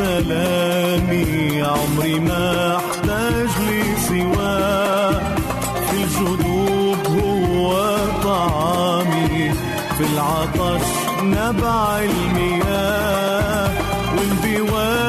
سلامي عمري ما احتاج لي سوى في الجدوب هو طعامي في العطش نبع المياه. والبواب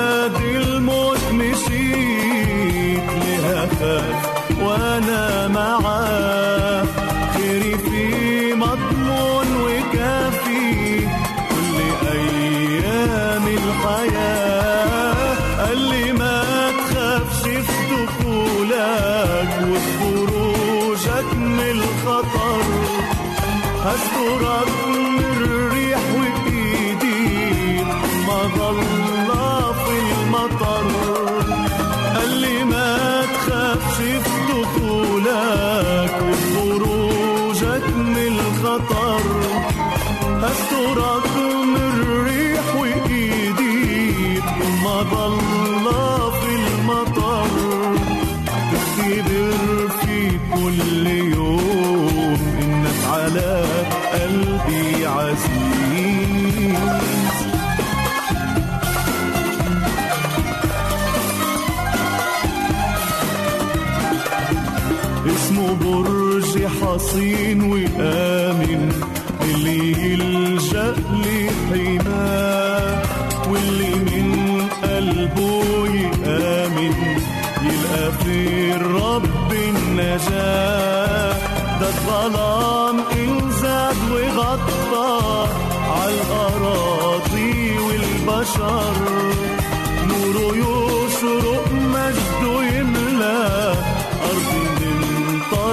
حصين وآمن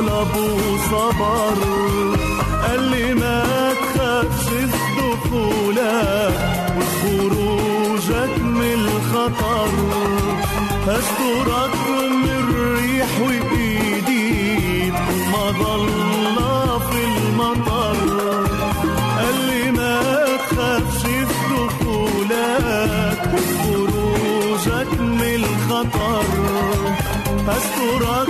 من طلب وصبر قال لي ما تخافش دخولك وخروجك من الخطر. هسترك من الريح وإيدي مظلة في المطر. قال لي ما تخافش دخولك وخروجك من الخطر. هسترك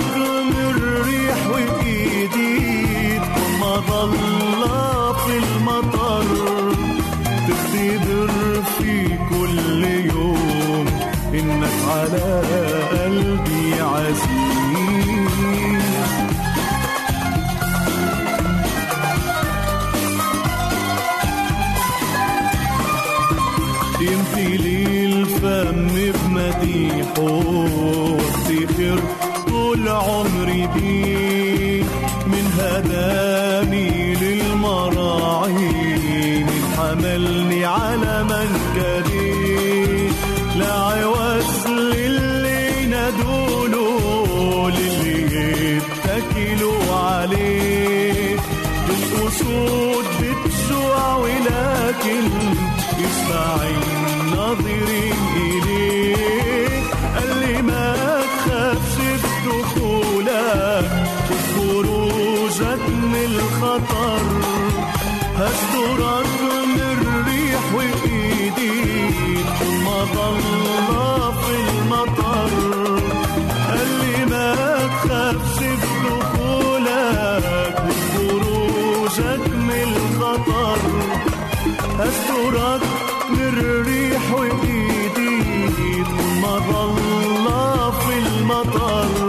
هسترك من الريح وإيديك مظلة في المطر.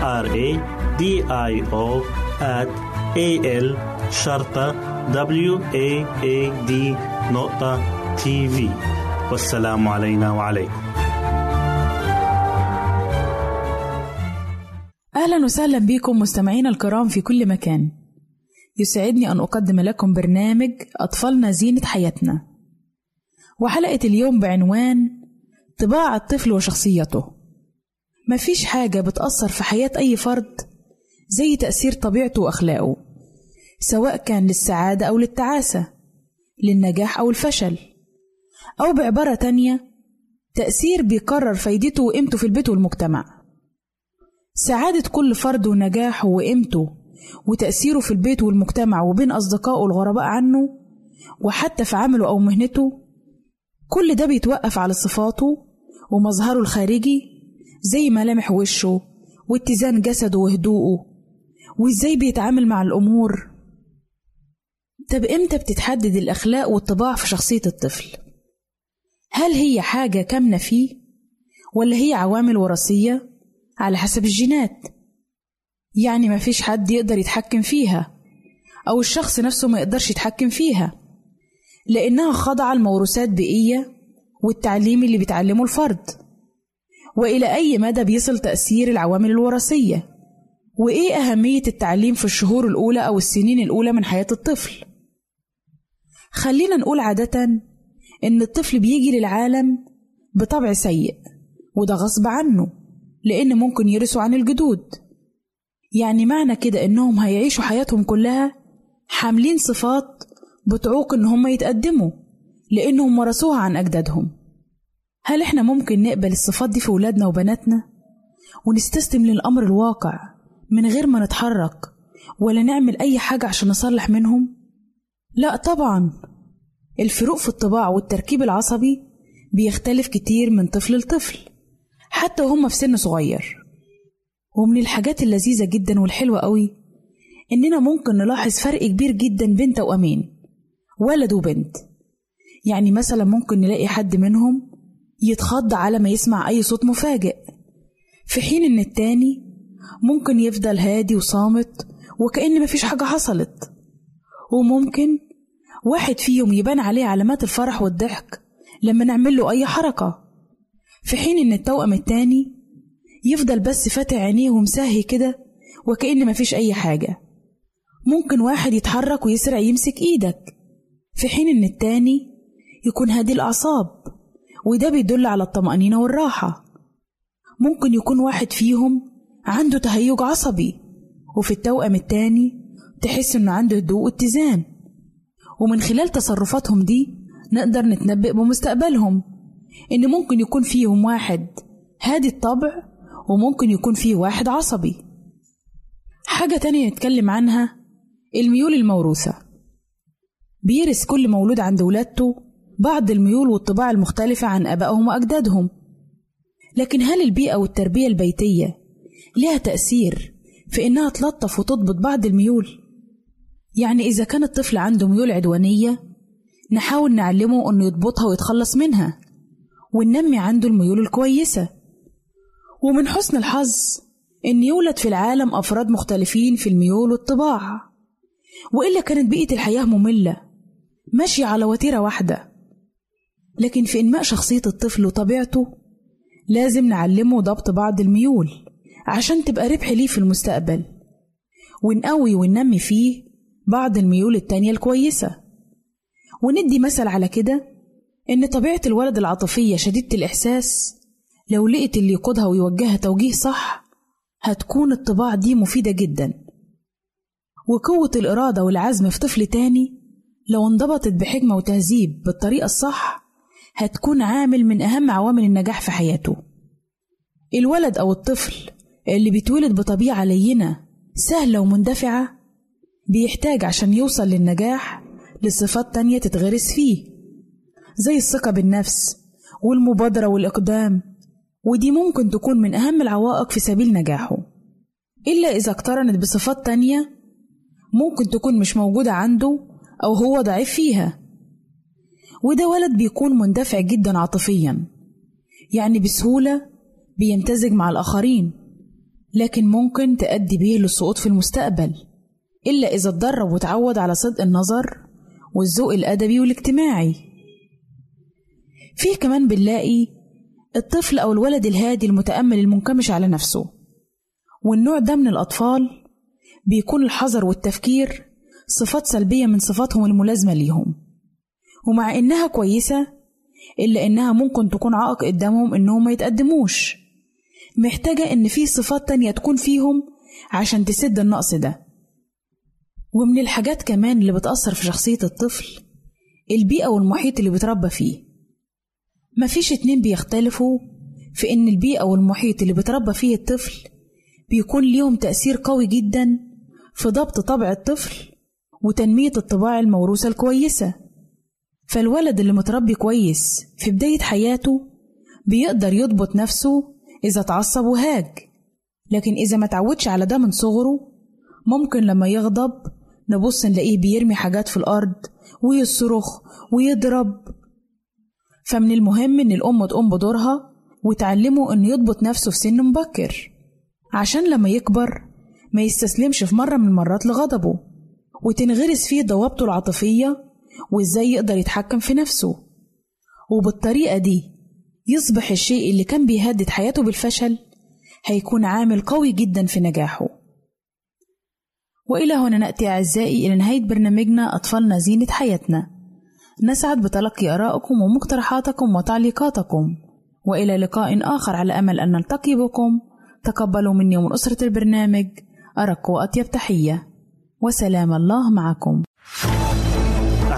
R A D I O at A L شرطة W A A D نقطة تي في والسلام علينا وعليكم أهلا وسهلا بكم مستمعينا الكرام في كل مكان. يسعدني أن أقدم لكم برنامج أطفالنا زينة حياتنا. وحلقة اليوم بعنوان طباع الطفل وشخصيته. مفيش حاجة بتأثر في حياة أي فرد زي تأثير طبيعته وأخلاقه سواء كان للسعادة أو للتعاسة للنجاح أو الفشل أو بعبارة تانية تأثير بيقرر فايدته وقيمته في البيت والمجتمع. سعادة كل فرد ونجاحه وقيمته وتأثيره في البيت والمجتمع وبين أصدقائه الغرباء عنه وحتى في عمله أو مهنته كل ده بيتوقف على صفاته ومظهره الخارجي زي ملامح وشه واتزان جسده وهدوءه وازاي بيتعامل مع الأمور طب إمتى بتتحدد الأخلاق والطباع في شخصية الطفل؟ هل هي حاجة كامنة فيه؟ ولا هي عوامل وراثية على حسب الجينات؟ يعني مفيش حد يقدر يتحكم فيها أو الشخص نفسه ما يقدرش يتحكم فيها لأنها خاضعة لموروثات بيئية والتعليم اللي بيتعلمه الفرد وإلى أي مدى بيصل تأثير العوامل الوراثية؟ وإيه أهمية التعليم في الشهور الأولى أو السنين الأولى من حياة الطفل؟ خلينا نقول عادة إن الطفل بيجي للعالم بطبع سيء وده غصب عنه لأن ممكن يرثوا عن الجدود. يعني معنى كده إنهم هيعيشوا حياتهم كلها حاملين صفات بتعوق إن هم يتقدموا لأنهم ورثوها عن أجدادهم. هل إحنا ممكن نقبل الصفات دي في ولادنا وبناتنا؟ ونستسلم للأمر الواقع من غير ما نتحرك ولا نعمل أي حاجة عشان نصلح منهم؟ لا طبعا. الفروق في الطباع والتركيب العصبي بيختلف كتير من طفل لطفل حتى وهم في سن صغير. ومن الحاجات اللذيذة جدا والحلوة قوي إننا ممكن نلاحظ فرق كبير جدا بين توأمين ولد وبنت. يعني مثلا ممكن نلاقي حد منهم يتخض على ما يسمع أي صوت مفاجئ. في حين إن التاني ممكن يفضل هادي وصامت وكأن مفيش حاجة حصلت. وممكن واحد فيهم يبان عليه علامات الفرح والضحك لما نعمل له أي حركة. في حين إن التوأم التاني يفضل بس فاتح عينيه ومساهي كده وكأن مفيش أي حاجة. ممكن واحد يتحرك ويسرع يمسك إيدك. في حين إن التاني يكون هادي الأعصاب. وده بيدل على الطمأنينة والراحة. ممكن يكون واحد فيهم عنده تهيج عصبي وفي التوأم التاني تحس إنه عنده هدوء واتزان. ومن خلال تصرفاتهم دي نقدر نتنبئ بمستقبلهم إن ممكن يكون فيهم واحد هادي الطبع وممكن يكون فيه واحد عصبي. حاجة تانية نتكلم عنها الميول الموروثة. بيرث كل مولود عند ولادته بعض الميول والطباع المختلفة عن آبائهم وأجدادهم. لكن هل البيئة والتربية البيتية لها تأثير في إنها تلطف وتضبط بعض الميول؟ يعني إذا كان الطفل عنده ميول عدوانية نحاول نعلمه إنه يضبطها ويتخلص منها وننمي عنده الميول الكويسة. ومن حسن الحظ إن يولد في العالم أفراد مختلفين في الميول والطباع وإلا كانت بيئة الحياة مملة ماشية على وتيرة واحدة. لكن في إنماء شخصية الطفل وطبيعته لازم نعلمه ضبط بعض الميول عشان تبقى ربح ليه في المستقبل. ونقوي وننمي فيه بعض الميول التانية الكويسة. وندي مثل على كده إن طبيعة الولد العاطفية شديدة الإحساس لو لقيت اللي يقودها ويوجهها توجيه صح هتكون الطباع دي مفيدة جدا. وقوة الإرادة والعزم في طفل تاني لو انضبطت بحكمة وتهذيب بالطريقة الصح هتكون عامل من أهم عوامل النجاح في حياته. الولد أو الطفل اللي بيتولد بطبيعة لينة سهلة ومندفعة بيحتاج عشان يوصل للنجاح لصفات تانية تتغرس فيه زي الثقة بالنفس والمبادرة والإقدام ودي ممكن تكون من أهم العوائق في سبيل نجاحه. إلا إذا اقترنت بصفات تانية ممكن تكون مش موجودة عنده أو هو ضعيف فيها. وده ولد بيكون مندفع جدا عاطفيا. يعني بسهولة بيمتزج مع الآخرين لكن ممكن تؤدي بيه للسقوط في المستقبل إلا إذا اتدرب وتعود على صدق النظر والذوق الأدبي والاجتماعي. فيه كمان بنلاقي الطفل أو الولد الهادي المتأمل المنكمش على نفسه والنوع ده من الأطفال بيكون الحذر والتفكير صفات سلبية من صفاتهم الملازمة ليهم. ومع إنها كويسة إلا إنها ممكن تكون عائق قدامهم إنهم ما يتقدموش. محتاجة إن في صفات تانية تكون فيهم عشان تسد النقص ده. ومن الحاجات كمان اللي بتأثر في شخصية الطفل البيئة والمحيط اللي بيتربى فيه. مفيش اتنين بيختلفوا في إن البيئة والمحيط اللي بيتربى فيه الطفل بيكون ليهم تأثير قوي جدا في ضبط طبع الطفل وتنمية الطباع الموروثة الكويسة. فالولد اللي متربي كويس في بداية حياته بيقدر يضبط نفسه إذا اتعصب وهاج. لكن إذا ما تعودش على ده من صغره ممكن لما يغضب نبص نلاقيه بيرمي حاجات في الأرض ويصرخ ويضرب. فمن المهم إن الأم تقوم بدورها وتعلمه إنه يضبط نفسه في سن مبكر. عشان لما يكبر ما يستسلمش في مرة من المرات لغضبه وتنغرس فيه ضوابطه العاطفية وإزاي يقدر يتحكم في نفسه. وبالطريقة دي يصبح الشيء اللي كان بيهدد حياته بالفشل هيكون عامل قوي جدا في نجاحه. وإلى هنا نأتي أعزائي إلى نهاية برنامجنا أطفالنا زينة حياتنا. نسعد بتلقي آرائكم ومقترحاتكم وتعليقاتكم. وإلى لقاء آخر على أمل أن نلتقي بكم. تقبلوا مني ومن أسرة البرنامج أرق وأطيب تحية. وسلام الله معكم.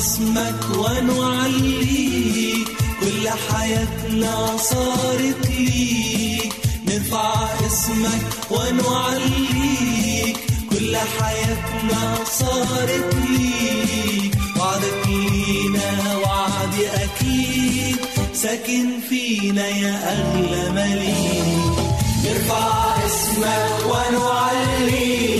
اسمك ونعليك كل حياتنا صارت ليك. نرفع اسمك ونعليك كل حياتنا صارت ليك. وعدك لينا وعد أكيد. ساكن فينا يا أغلى مليك. نرفع اسمك ونعليك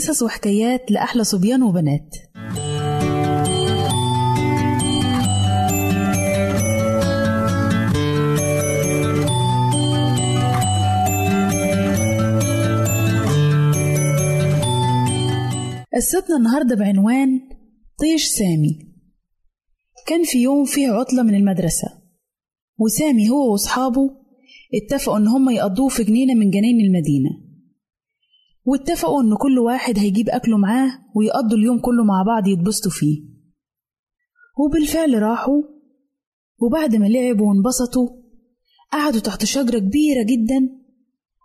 قصص وحكايات لأحلى صبيان وبنات. قصتنا النهاردة بعنوان طيش سامي. كان في يوم فيه عطلة من المدرسة وسامي هو وأصحابه اتفقوا إن هم يقضوه في جنينة من جناين المدينة. واتفقوا إن كل واحد هيجيب أكله معاه ويقضوا اليوم كله مع بعض يتبسطوا فيه. وبالفعل راحوا وبعد ما لعبوا وانبسطوا قعدوا تحت شجرة كبيرة جدا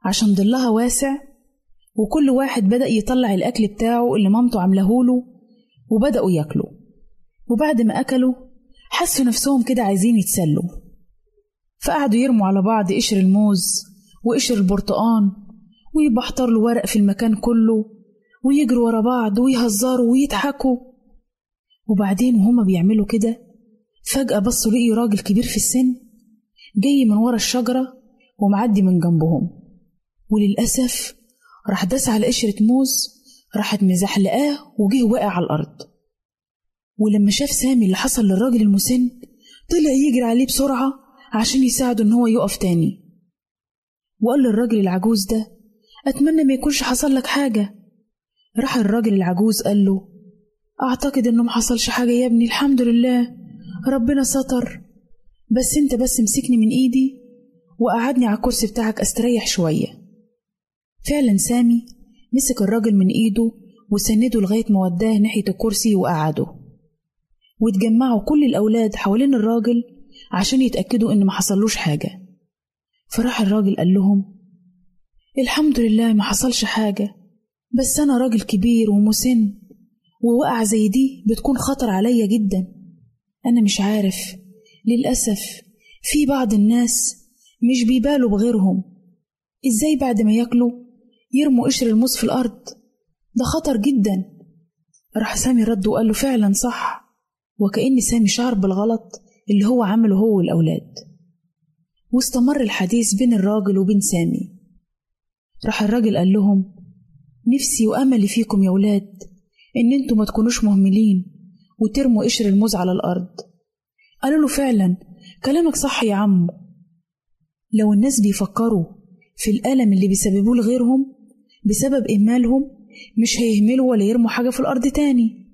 عشان ضلها واسع وكل واحد بدأ يطلع الأكل بتاعه اللي مامته عاملهوله وبدأوا ياكلوا. وبعد ما أكلوا حسوا نفسهم كده عايزين يتسلوا. فقعدوا يرموا على بعض قشر الموز وقشر البرتقان ويبحتروا له ورق في المكان كله ويجروا ورا بعض ويهزروا ويضحكوا. وبعدين وهما بيعملوا كده فجأة بصوا لقيوا راجل كبير في السن جاي من ورا الشجرة ومعدي من جنبهم. وللأسف راح داس على قشرة موز راحت مزحلقاه وجه واقع على الأرض. ولما شاف سامي اللي حصل للراجل المسن طلع يجري عليه بسرعة عشان يساعده إن هو يقف تاني. وقال للراجل العجوز ده أتمنى ما يكونش حصل لك حاجة. راح الراجل العجوز قال له أعتقد إنه محصلش حاجة يا ابني الحمد لله. ربنا ستر. بس أنت بس مسكني من إيدي وقعدني على الكرسي بتاعك أستريح شوية. فعلا سامي مسك الراجل من إيده وسنده لغاية ما وداه ناحية الكرسي وقعده. واتجمعوا كل الأولاد حوالين الراجل عشان يتأكدوا إن ما حصلوش حاجة. فراح الراجل قال لهم الحمد لله ما حصلش حاجة بس أنا راجل كبير ومسن ووقع زي دي بتكون خطر عليا جدا. أنا مش عارف للأسف في بعض الناس مش بيبالوا بغيرهم. إزاي بعد ما ياكلوا يرموا قشر الموز في الأرض؟ ده خطر جدا. راح سامي رد وقال له فعلا صح وكأن سامي شعر بالغلط اللي هو عمله هو والأولاد. واستمر الحديث بين الراجل وبين سامي. راح الراجل قال لهم نفسي وأملي فيكم يا ولاد إن أنتوا ما تكونوش مهملين وترموا قشر الموز على الأرض. قالوا له فعلا. كلامك صح يا عمو لو الناس بيفكروا في الألم اللي بيسببوه لغيرهم بسبب إهمالهم مش هيهملوا ولا يرموا حاجة في الأرض تاني.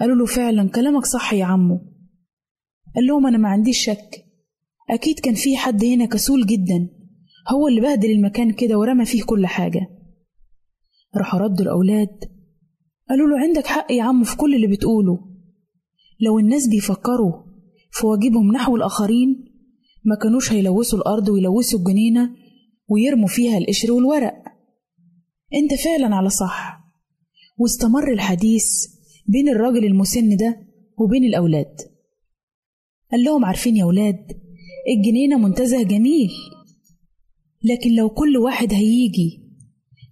قالوا له فعلا. كلامك صح يا عمو قال لهم أنا ما عنديش شك. أكيد كان في حد هنا كسول جدا. هو اللي بهدل المكان كده ورمى فيه كل حاجة. راحوا ردوا الأولاد. قالوا له عندك حق يا عمو في كل اللي بتقوله. لو الناس بيفكروا في واجبهم نحو الآخرين ما كانوش هيلوثوا الأرض ويلوثوا الجنينة ويرموا فيها القشر والورق. أنت فعلا على صح. واستمر الحديث بين الراجل المسن ده وبين الأولاد. قال لهم عارفين يا ولاد الجنينة منتزه جميل. لكن لو كل واحد هيجي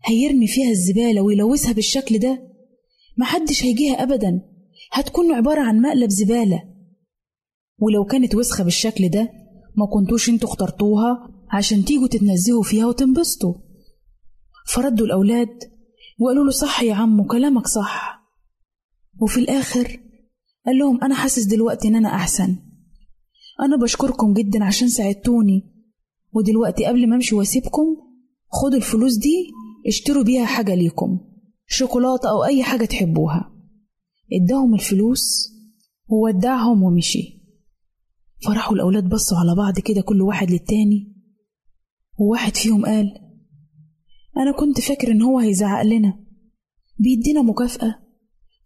هيرمي فيها الزبالة ويلوثها بالشكل ده محدش هيجيها أبدا. هتكون عبارة عن مقلب زبالة. ولو كانت وسخة بالشكل ده ما كنتوش أنتوا اخترتوها عشان تيجوا تتنزهوا فيها وتنبسطوا. فردوا الأولاد وقالوا له صح يا عمو كلامك صح. وفي الآخر قال لهم أنا حاسس دلوقتي إن أنا أحسن. أنا بشكركم جدا عشان ساعدتوني. ودلوقتي قبل ما أمشي وأسيبكم خدوا الفلوس دي اشتروا بيها حاجة ليكم شوكولاتة أو أي حاجة تحبوها. اداهم الفلوس وودعهم ومشي. فرحوا الأولاد بصوا على بعض كده كل واحد للتاني وواحد فيهم قال أنا كنت فاكر إن هو هيزعق لنا. بيدينا مكافأة.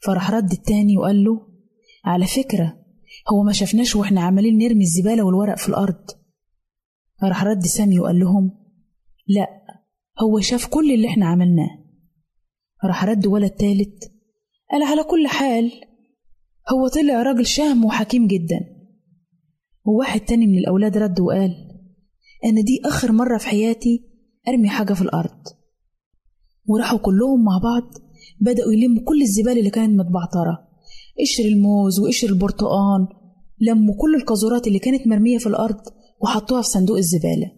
فراح رد التاني وقال له على فكرة هو ما شافناش وإحنا عمالين نرمي الزبالة والورق في الأرض. راح رد سامي وقال لهم لا هو شاف كل اللي إحنا عملناه. راح رد ولد تالت قال على كل حال هو طلع راجل شهم وحكيم جدا. وواحد تاني من الأولاد رد وقال أنا دي آخر مرة في حياتي أرمي حاجة في الأرض. وراحوا كلهم مع بعض بدأوا يلموا كل الزبالة اللي كانت متبعترة قشر الموز وقشر البرتقان لموا كل القاذورات اللي كانت مرمية في الأرض. وحطوها في صندوق الزبالة.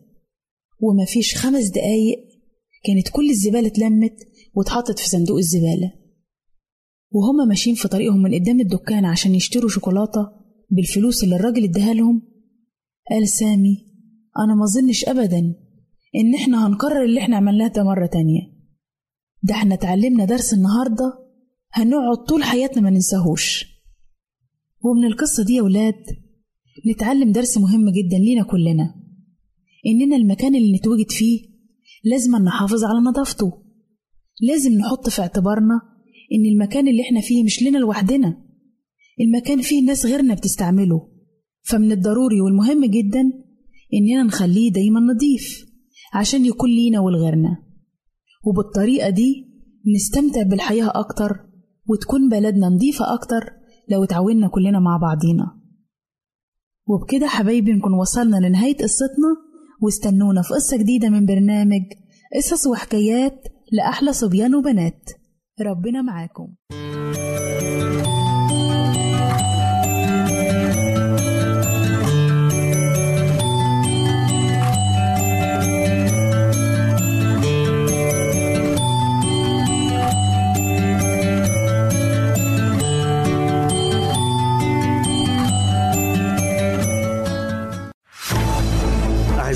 ومفيش خمس دقايق كانت كل الزبالة اتلمت واتحطت في صندوق الزبالة. وهما ماشيين في طريقهم من قدام الدكان عشان يشتروا شوكولاتة بالفلوس اللي الراجل اداها لهم. قال سامي أنا ما أظنش أبدا إن إحنا هنكرر اللي إحنا عملناه ده مرة تانية. ده إحنا اتعلمنا درس النهاردة هنقعد طول حياتنا ما ننساهوش. ومن القصة دي يا ولاد نتعلم درس مهم جدا لينا كلنا. إننا المكان اللي نتوجد فيه لازم نحافظ على نظافته. لازم نحط في اعتبارنا إن المكان اللي إحنا فيه مش لنا لوحدنا. المكان فيه ناس غيرنا بتستعمله. فمن الضروري والمهم جدا إننا نخليه دايما نضيف عشان يكون لينا ولغيرنا. وبالطريقة دي نستمتع بالحياة أكتر وتكون بلدنا نضيفة أكتر لو اتعاوننا كلنا مع بعضينا. وبكده حبايبي نكون وصلنا لنهاية قصتنا واستنونا في قصة جديدة من برنامج قصص وحكايات لأحلى صبيان وبنات. ربنا معاكم.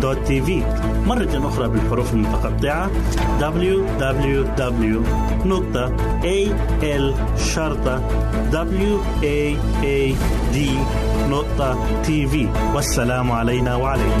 www.al-waad.tv مرة أخرى بالحروف المتقطعة. Www.al-waad.tv والسلام علينا وعليكم.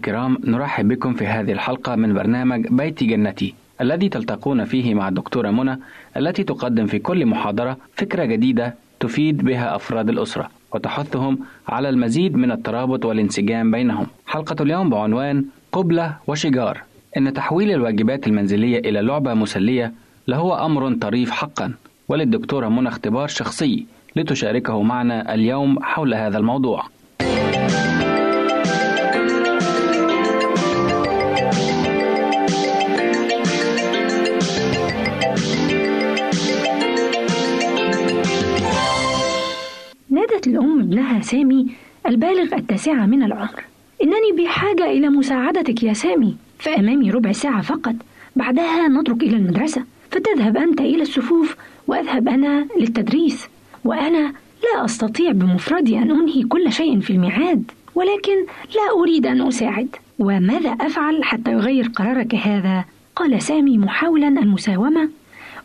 الكرام نرحب بكم في هذه الحلقة من برنامج بيت جنتي الذي تلتقون فيه مع الدكتورة منى التي تقدم في كل محاضرة فكرة جديدة تفيد بها أفراد الأسرة وتحثهم على المزيد من الترابط والانسجام بينهم. حلقة اليوم بعنوان قبلة وشجار. إن تحويل الواجبات المنزلية إلى لعبة مسلية لهو أمر طريف حقا. وللدكتورة منى اختبار شخصي لتشاركه معنا اليوم حول هذا الموضوع. الأم ابنها سامي البالغ التاسعة من العمر. إنني بحاجة إلى مساعدتك يا سامي. فأمامي ربع ساعة فقط. بعدها نترك إلى المدرسة. فتذهب أنت إلى الصفوف وأذهب أنا للتدريس. وأنا لا أستطيع بمفردي أن أنهي كل شيء في الميعاد. ولكن لا أريد أن أساعد. وماذا أفعل حتى يغير قرارك هذا؟ قال سامي محاولا المساومة.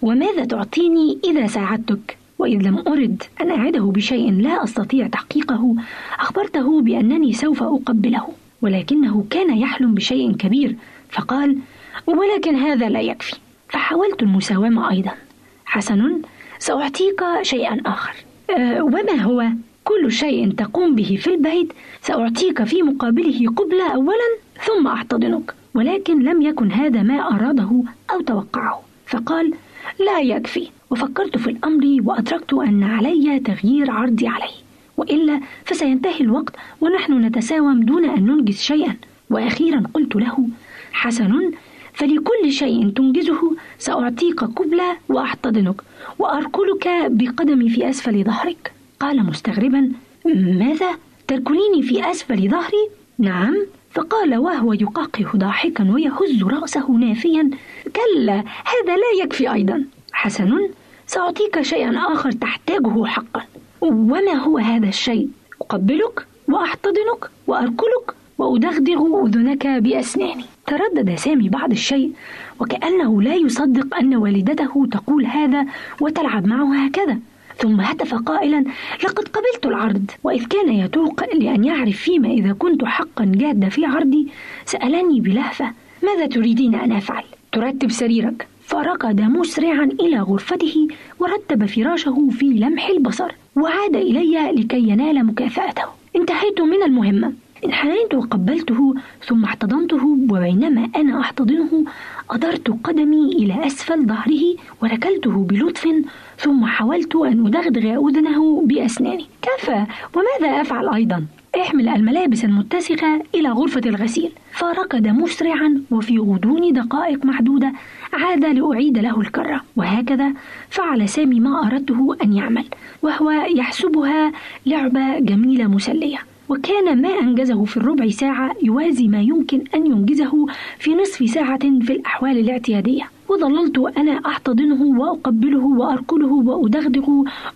وماذا تعطيني إذا ساعدتك؟ وإذ لم أرد أن أعده بشيء لا أستطيع تحقيقه أخبرته بأنني سوف أقبله ولكنه كان يحلم بشيء كبير فقال ولكن هذا لا يكفي. فحاولت المساومة أيضا. حسن سأعطيك شيئا آخر. أه وما هو؟ كل شيء تقوم به في البيت سأعطيك في مقابله قبلة أولا ثم أحتضنك ولكن لم يكن هذا ما أراده أو توقعه. فقال لا يكفي. وفكرت في الأمر وأدركت أن علي تغيير عرضي عليه وإلا فسينتهي الوقت ونحن نتساوم دون أن ننجز شيئا. وأخيرا قلت له حسن فلكل شيء تنجزه سأعطيك قبلة وأحتضنك وأركلك بقدمي في أسفل ظهرك. قال مستغربا ماذا؟ تركليني في أسفل ظهري؟ نعم. فقال وهو يقاقه ضاحكا ويهز رأسه نافيا كلا هذا لا يكفي أيضا. حسن سأعطيك شيئا آخر تحتاجه حقا. وما هو هذا الشيء؟ أقبلك وأحتضنك وأركلك وأدغدغ أذنك بأسناني. تردد سامي بعض الشيء وكأنه لا يصدق أن والدته تقول هذا وتلعب معه هكذا. ثم هتف قائلا لقد قبلت العرض. وإذ كان يتوق لأن يعرف فيما إذا كنت حقا جاد في عرضي سألني بلهفة ماذا تريدين أن أفعل؟ ترتب سريرك. فركض مسرعا إلى غرفته ورتب فراشه في لمح البصر وعاد إلي لكي ينال مكافأته. انتهيت من المهمة انحنيت وقبلته ثم احتضنته وبينما أنا أحتضنه أدرت قدمي إلى أسفل ظهره وركلته بلطف ثم حاولت أن أدغدغ أذنه بأسناني. كفى وماذا أفعل أيضا؟ احمل الملابس المتسخة إلى غرفة الغسيل. فركض مسرعا وفي غضون دقائق محدودة عاد لأعيد له الكرة. وهكذا فعل سامي ما أردته أن يعمل وهو يحسبها لعبة جميلة مسلية. وكان ما أنجزه في الربع ساعة يوازي ما يمكن أن ينجزه في نصف ساعة في الأحوال الاعتيادية. وظللت أنا أحتضنه وأقبله وأركله وأدغدغ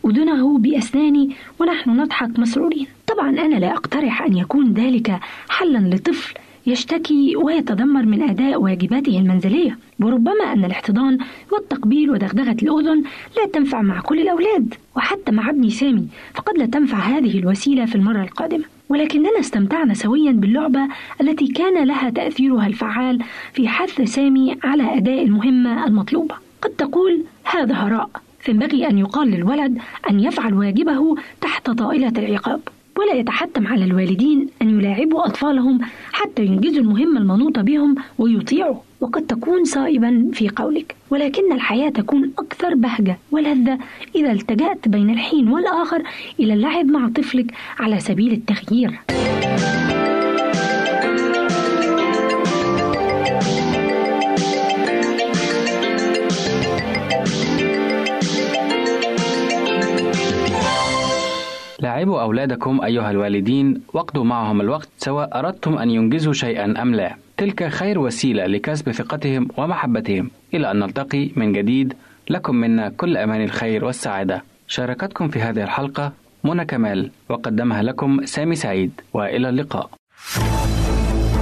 أذنه بأسناني ونحن نضحك مسرورين. طبعا أنا لا أقترح أن يكون ذلك حلا لطفل يشتكي ويتذمر من أداء واجباته المنزلية وربما أن الاحتضان والتقبيل ودغدغة الأذن لا تنفع مع كل الأولاد وحتى مع ابني سامي فقد لا تنفع هذه الوسيلة في المرة القادمة. ولكننا استمتعنا سويا باللعبة التي كان لها تأثيرها الفعال في حث سامي على أداء المهمة المطلوبة. قد تقول هذا هراء فينبغي أن يقال للولد أن يفعل واجبه تحت طائلة العقاب. ولا يتحتم على الوالدين أن يلاعبوا أطفالهم حتى ينجزوا المهمة المنوطة بهم ويطيعوا. وقد تكون صائبا في قولك ولكن الحياة تكون أكثر بهجة ولذة إذا التجأت بين الحين والآخر إلى اللعب مع طفلك على سبيل التغيير. لاعبوا أولادكم أيها الوالدين واقضوا معهم الوقت سواء أردتم أن ينجزوا شيئا أم لا. تلك خير وسيلة لكسب ثقتهم ومحبتهم. إلى أن نلتقي من جديد لكم منا كل أمان الخير والسعادة. شاركتكم في هذه الحلقة منى كمال وقدمها لكم سامي سعيد. وإلى اللقاء.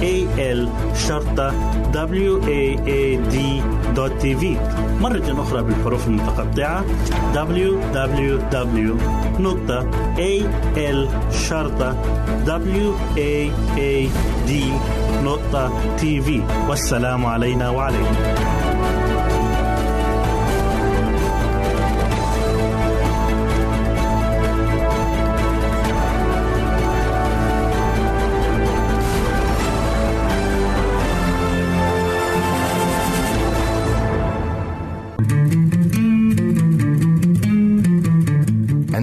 www.al-waad.tv مرة أخرى بالحروف المتقطعة www www.al-waad.tv والسلام علينا وعليكم.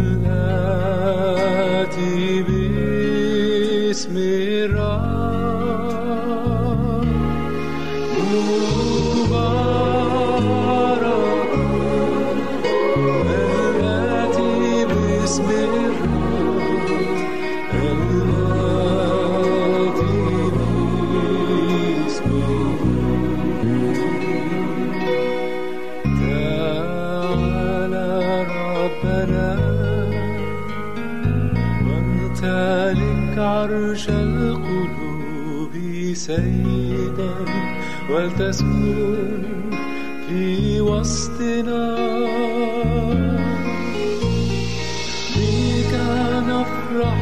الوعد. عرش القلوب سيدا ولتسكن في وسطنا بك نفرح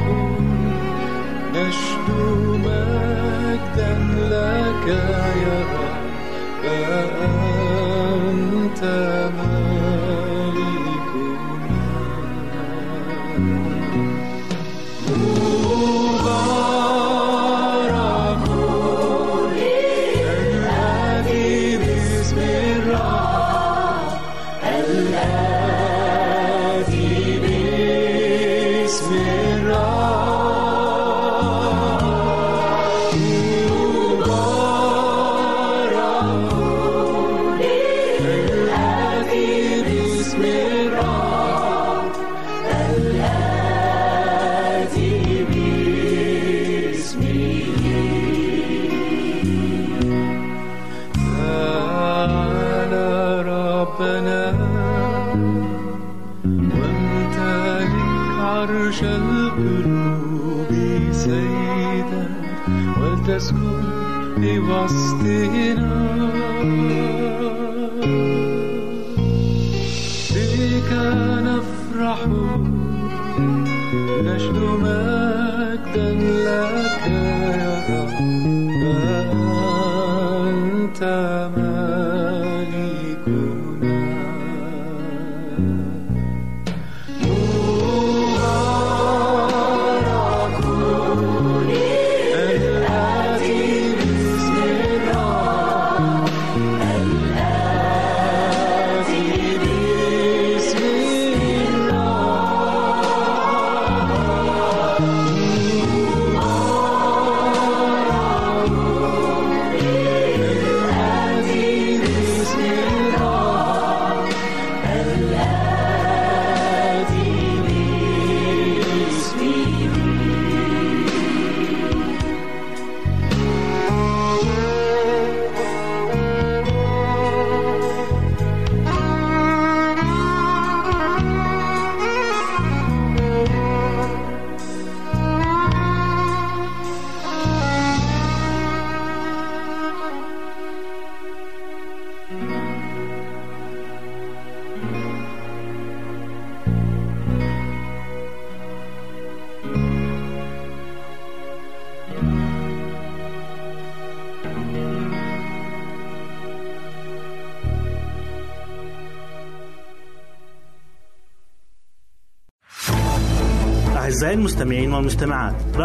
نشدو مجدا لك يا رب فأنت مبارك ولتسكن بوسطنا بك نفرح نشد مجدا لك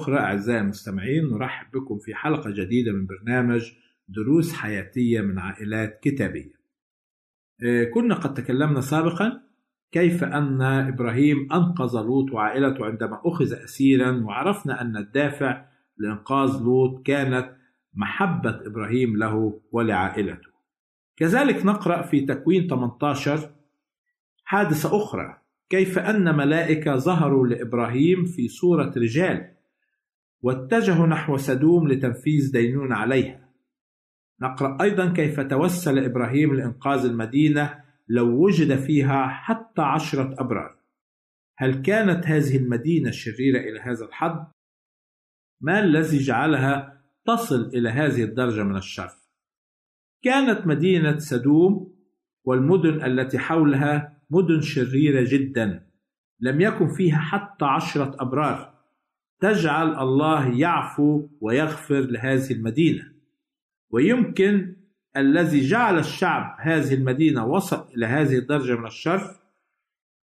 أخرى أعزائي المستمعين نرحب بكم في حلقة جديدة من برنامج دروس حياتية من عائلات كتابية. آه، كنا قد تكلمنا سابقا كيف أن إبراهيم أنقذ لوط وعائلته عندما أخذ أسيرا وعرفنا أن الدافع لإنقاذ لوط كانت محبة إبراهيم له ولعائلته. كذلك نقرأ في تكوين 18 حادثة أخرى كيف أن ملائكة ظهروا لإبراهيم في صورة رجال واتجهوا نحو سدوم لتنفيذ دينون عليها نقرأ أيضا كيف توسل إبراهيم لإنقاذ المدينة لو وجد فيها حتى عشرة أبرار هل كانت هذه المدينة شريرة إلى هذا الحد؟ ما الذي جعلها تصل إلى هذه الدرجة من الشر؟ كانت مدينة سدوم والمدن التي حولها مدن شريرة جدا لم يكن فيها حتى عشرة أبرار تجعل الله يعفو ويغفر لهذه المدينة. ويمكن الذي جعل الشعب هذه المدينة وصل إلى هذه الدرجة من الشر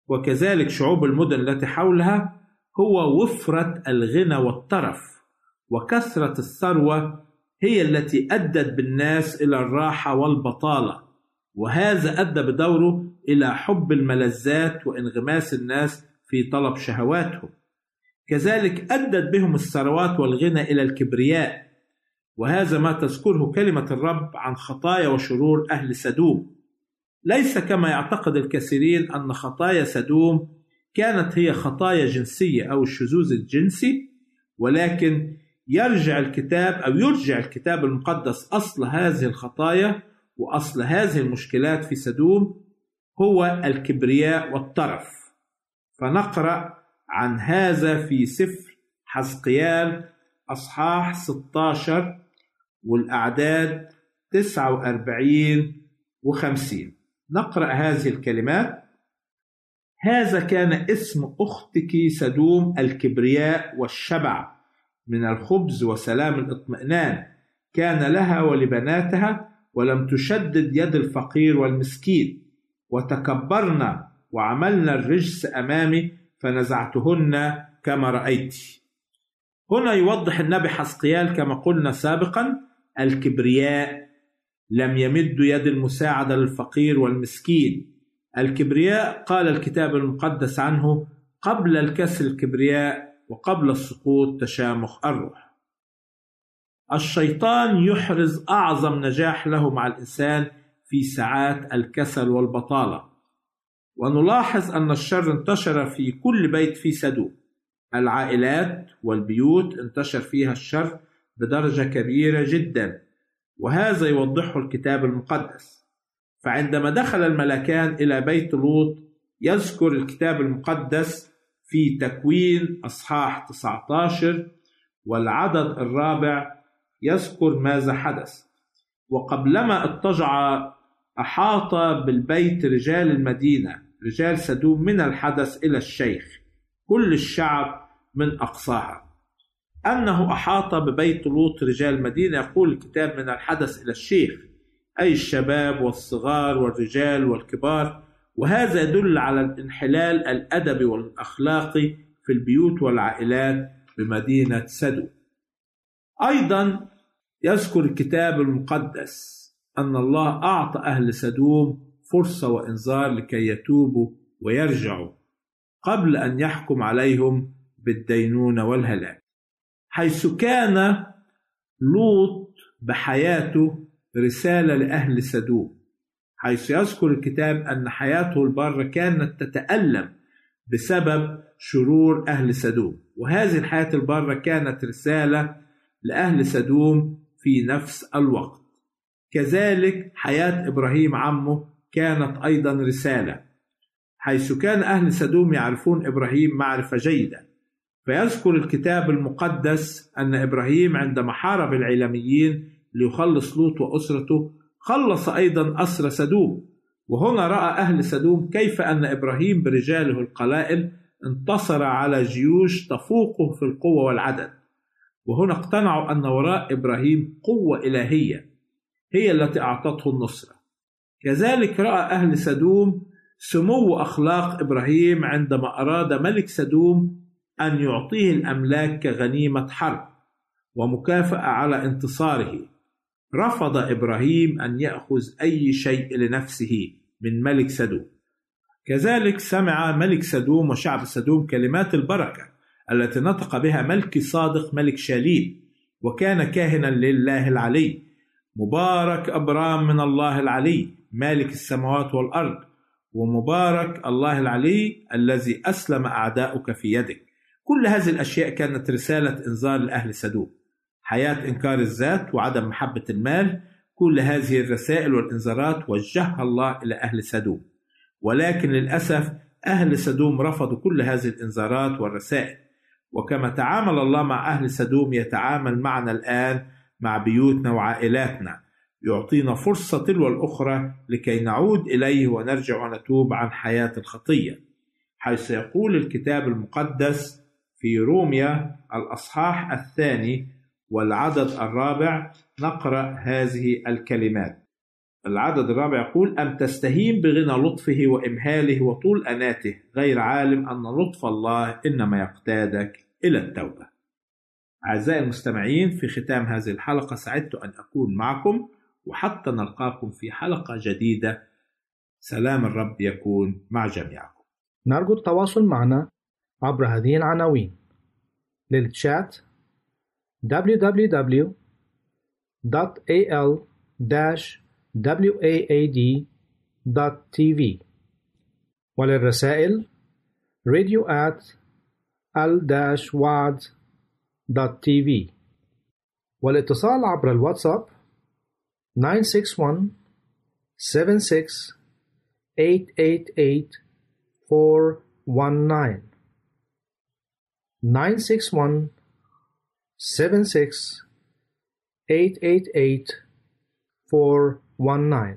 وكذلك شعوب المدن التي حولها هو وفرة الغنى والترف وكثرة الثروة هي التي أدت بالناس إلى الراحة والبطالة. وهذا أدى بدوره إلى حب الملذات وانغماس الناس في طلب شهواتهم. كذلك أدت بهم الثروات والغنى إلى الكبرياء. وهذا ما تذكره كلمة الرب عن خطايا وشرور أهل سدوم. ليس كما يعتقد الكثيرين أن خطايا سدوم كانت هي خطايا جنسية أو الشذوذ الجنسي ولكن يرجع الكتاب أو يرجع الكتاب المقدس أصل هذه الخطايا وأصل هذه المشكلات في سدوم هو الكبرياء والطرف. فنقرأ عن هذا في سفر حزقيال أصحاح 16 والأعداد 49 و50 نقرأ هذه الكلمات. هذا كان اسم أختك سدوم الكبرياء والشبع. من الخبز وسلام الاطمئنان. كان لها ولبناتها ولم تشدد يد الفقير والمسكين. وتكبرنا وعملنا الرجس أمامي فنزعتهن كما رأيت. هنا يوضح النبي حسقيال كما قلنا سابقا الكبرياء لم يمد يد المساعدة للفقير والمسكين. الكبرياء قال الكتاب المقدس عنه قبل الكسر الكبرياء وقبل السقوط تشامخ الروح. الشيطان يحرز أعظم نجاح له مع الإنسان في ساعات الكسل والبطالة. ونلاحظ أن الشر انتشر في كل بيت في سدوم العائلات والبيوت انتشر فيها الشر بدرجة كبيرة جدا وهذا يوضحه الكتاب المقدس. فعندما دخل الملكان إلى بيت لوط يذكر الكتاب المقدس في تكوين أصحاح 19 والعدد الرابع يذكر ماذا حدث. وقبلما اضطجع احاط بالبيت رجال المدينة رجال سدوم من الحدث إلى الشيخ كل الشعب من أقصاها. أنه أحاط ببيت لوط رجال المدينة يقول الكتاب من الحدث إلى الشيخ. أي الشباب والصغار والرجال والكبار. وهذا يدل على الانحلال الأدبي والاخلاقي في البيوت والعائلات بمدينة سدو أيضا يذكر الكتاب المقدس أن الله أعطى أهل سدوم فرصة وإنذار لكي يتوبوا ويرجعوا قبل أن يحكم عليهم بالدينونة والهلاك حيث كان لوط بحياته رسالة لأهل سدوم حيث يذكر الكتاب أن حياته البارة كانت تتألم بسبب شرور أهل سدوم وهذه الحياة البارة كانت رسالة لأهل سدوم في نفس الوقت. كذلك حياة إبراهيم عمه كانت أيضا رسالة حيث كان أهل سدوم يعرفون إبراهيم معرفة جيدة. فيذكر الكتاب المقدس أن إبراهيم عندما حارب العلاميين ليخلص لوط وأسرته خلص أيضا أسر سدوم. وهنا رأى أهل سدوم كيف أن إبراهيم برجاله القلائل انتصر على جيوش تفوقه في القوة والعدد. وهنا اقتنعوا أن وراء إبراهيم قوة إلهية هي التي أعطته النصرة. كذلك رأى أهل سدوم سمو أخلاق إبراهيم عندما أراد ملك سدوم أن يعطيه الأملاك كغنيمة حرب ومكافأة على انتصاره. رفض إبراهيم أن يأخذ أي شيء لنفسه من ملك سدوم. كذلك سمع ملك سدوم وشعب سدوم كلمات البركة التي نطق بها ملك صادق ملك شاليم وكان كاهنا لله العلي مبارك أبرام من الله العلي. مالك السماوات والأرض ومبارك الله العلي الذي أسلم أعداؤك في يدك. كل هذه الأشياء كانت رسالة إنذار لأهل سدوم حياة إنكار الذات وعدم محبة المال كل هذه الرسائل والإنذارات وجهها الله إلى أهل سدوم ولكن للأسف أهل سدوم رفضوا كل هذه الإنذارات والرسائل. وكما تعامل الله مع أهل سدوم يتعامل معنا الآن مع بيوتنا وعائلاتنا. يعطينا فرصة تلو الأخرى لكي نعود إليه ونرجع ونتوب عن حياة الخطية حيث يقول الكتاب المقدس في روميا الأصحاح الثاني والعدد الرابع نقرأ هذه الكلمات. العدد الرابع يقول أم تستهين بغنى لطفه وإمهاله وطول أناته غير عالم أن لطف الله إنما يقتادك إلى التوبة. أعزائي المستمعين في ختام هذه الحلقة سعدت أن أكون معكم. وحتى نلقاكم في حلقة جديدة. سلام الرب يكون مع جميعكم. نرجو التواصل معنا عبر هذه العناوين. للتشات www.al-waad.tv وللرسائل radio at al-waad.tv والاتصال عبر الواتساب nine six one seven six eight eight eight four one nine. nine six one seven six eight eight eight four one nine.